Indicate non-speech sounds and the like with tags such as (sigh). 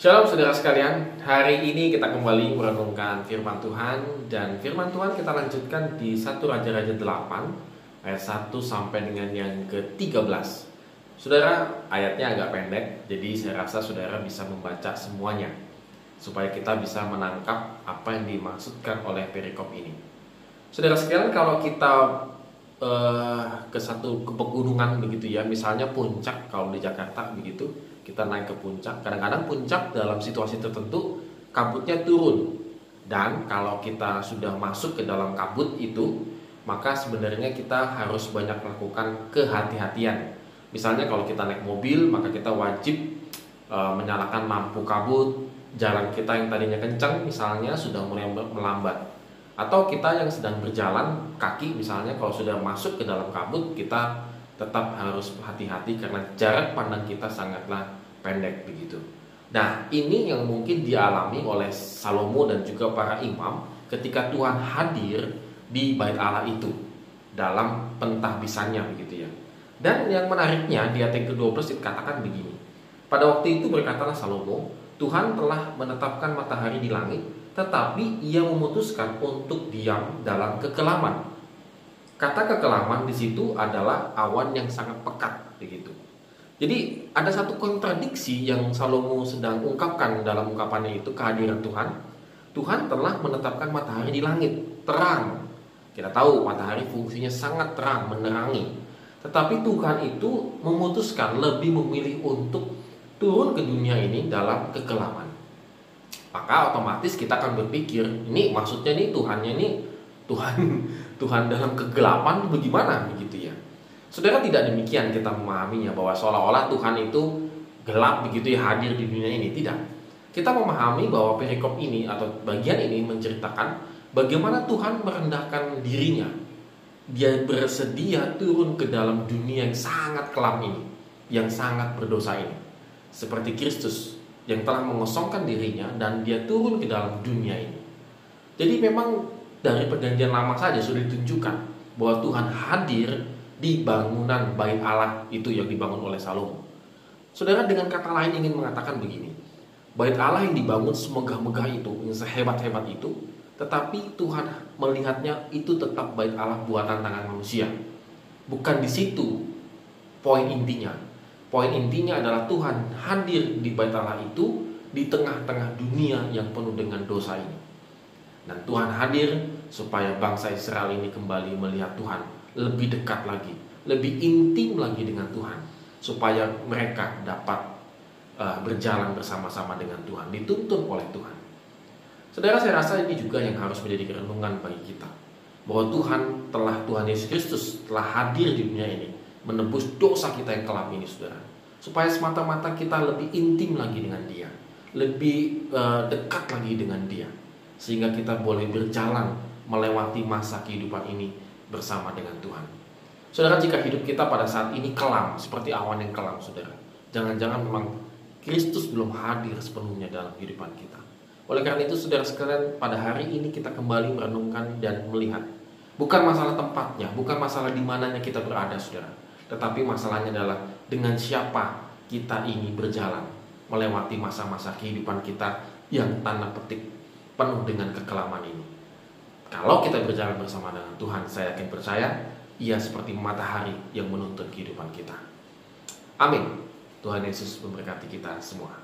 Shalom saudara sekalian, hari ini kita kembali merenungkan firman Tuhan dan firman Tuhan kita lanjutkan di 1 Raja-Raja 8 ayat 1 sampai dengan yang ke-13. Saudara, ayatnya agak pendek, jadi saya rasa saudara bisa membaca semuanya supaya kita bisa menangkap apa yang dimaksudkan oleh perikop ini. Saudara sekalian, kalau kita uh, ke satu ke pegunungan begitu ya, misalnya puncak kalau di Jakarta begitu, kita naik ke puncak. Kadang-kadang puncak dalam situasi tertentu kabutnya turun. Dan kalau kita sudah masuk ke dalam kabut itu, maka sebenarnya kita harus banyak melakukan kehati-hatian. Misalnya kalau kita naik mobil, maka kita wajib e, menyalakan lampu kabut. Jalan kita yang tadinya kencang misalnya sudah mulai melambat. Atau kita yang sedang berjalan kaki misalnya kalau sudah masuk ke dalam kabut, kita tetap harus hati-hati karena jarak pandang kita sangatlah pendek begitu. Nah, ini yang mungkin dialami oleh Salomo dan juga para imam ketika Tuhan hadir di bait Allah itu dalam pentahbisannya begitu ya. Dan yang menariknya di ayat yang ke-12 dikatakan begini. Pada waktu itu berkatalah Salomo, Tuhan telah menetapkan matahari di langit, tetapi ia memutuskan untuk diam dalam kekelaman Kata kekelaman di situ adalah awan yang sangat pekat begitu. Jadi ada satu kontradiksi yang Salomo sedang ungkapkan dalam ungkapannya itu kehadiran Tuhan. Tuhan telah menetapkan matahari di langit, terang. Kita tahu matahari fungsinya sangat terang, menerangi. Tetapi Tuhan itu memutuskan lebih memilih untuk turun ke dunia ini dalam kekelaman. Maka otomatis kita akan berpikir, ini maksudnya nih Tuhannya nih Tuhan (laughs) Tuhan dalam kegelapan bagaimana begitu ya. Saudara tidak demikian kita memahaminya bahwa seolah-olah Tuhan itu gelap begitu ya hadir di dunia ini tidak. Kita memahami bahwa perikop ini atau bagian ini menceritakan bagaimana Tuhan merendahkan dirinya. Dia bersedia turun ke dalam dunia yang sangat kelam ini, yang sangat berdosa ini. Seperti Kristus yang telah mengosongkan dirinya dan dia turun ke dalam dunia ini. Jadi memang dari perjanjian lama saja sudah ditunjukkan bahwa Tuhan hadir di bangunan bait Allah itu yang dibangun oleh Salomo. Saudara dengan kata lain ingin mengatakan begini, bait Allah yang dibangun semegah-megah itu, yang sehebat-hebat itu, tetapi Tuhan melihatnya itu tetap bait Allah buatan tangan manusia. Bukan di situ poin intinya. Poin intinya adalah Tuhan hadir di bait Allah itu di tengah-tengah dunia yang penuh dengan dosa ini. Dan Tuhan hadir supaya bangsa Israel ini kembali melihat Tuhan lebih dekat lagi, lebih intim lagi dengan Tuhan, supaya mereka dapat uh, berjalan bersama-sama dengan Tuhan, dituntun oleh Tuhan. Saudara, saya rasa ini juga yang harus menjadi renungan bagi kita, bahwa Tuhan telah Tuhan Yesus Kristus telah hadir di dunia ini, menebus dosa kita yang kelam ini, saudara, supaya semata-mata kita lebih intim lagi dengan Dia, lebih uh, dekat lagi dengan Dia sehingga kita boleh berjalan melewati masa kehidupan ini bersama dengan Tuhan. Saudara, jika hidup kita pada saat ini kelam, seperti awan yang kelam, saudara, jangan-jangan memang Kristus belum hadir sepenuhnya dalam kehidupan kita. Oleh karena itu, saudara sekalian, pada hari ini kita kembali merenungkan dan melihat. Bukan masalah tempatnya, bukan masalah di mananya kita berada, saudara. Tetapi masalahnya adalah dengan siapa kita ini berjalan melewati masa-masa kehidupan kita yang tanda petik penuh dengan kekelaman ini. Kalau kita berjalan bersama dengan Tuhan, saya yakin percaya ia seperti matahari yang menuntun kehidupan kita. Amin. Tuhan Yesus memberkati kita semua.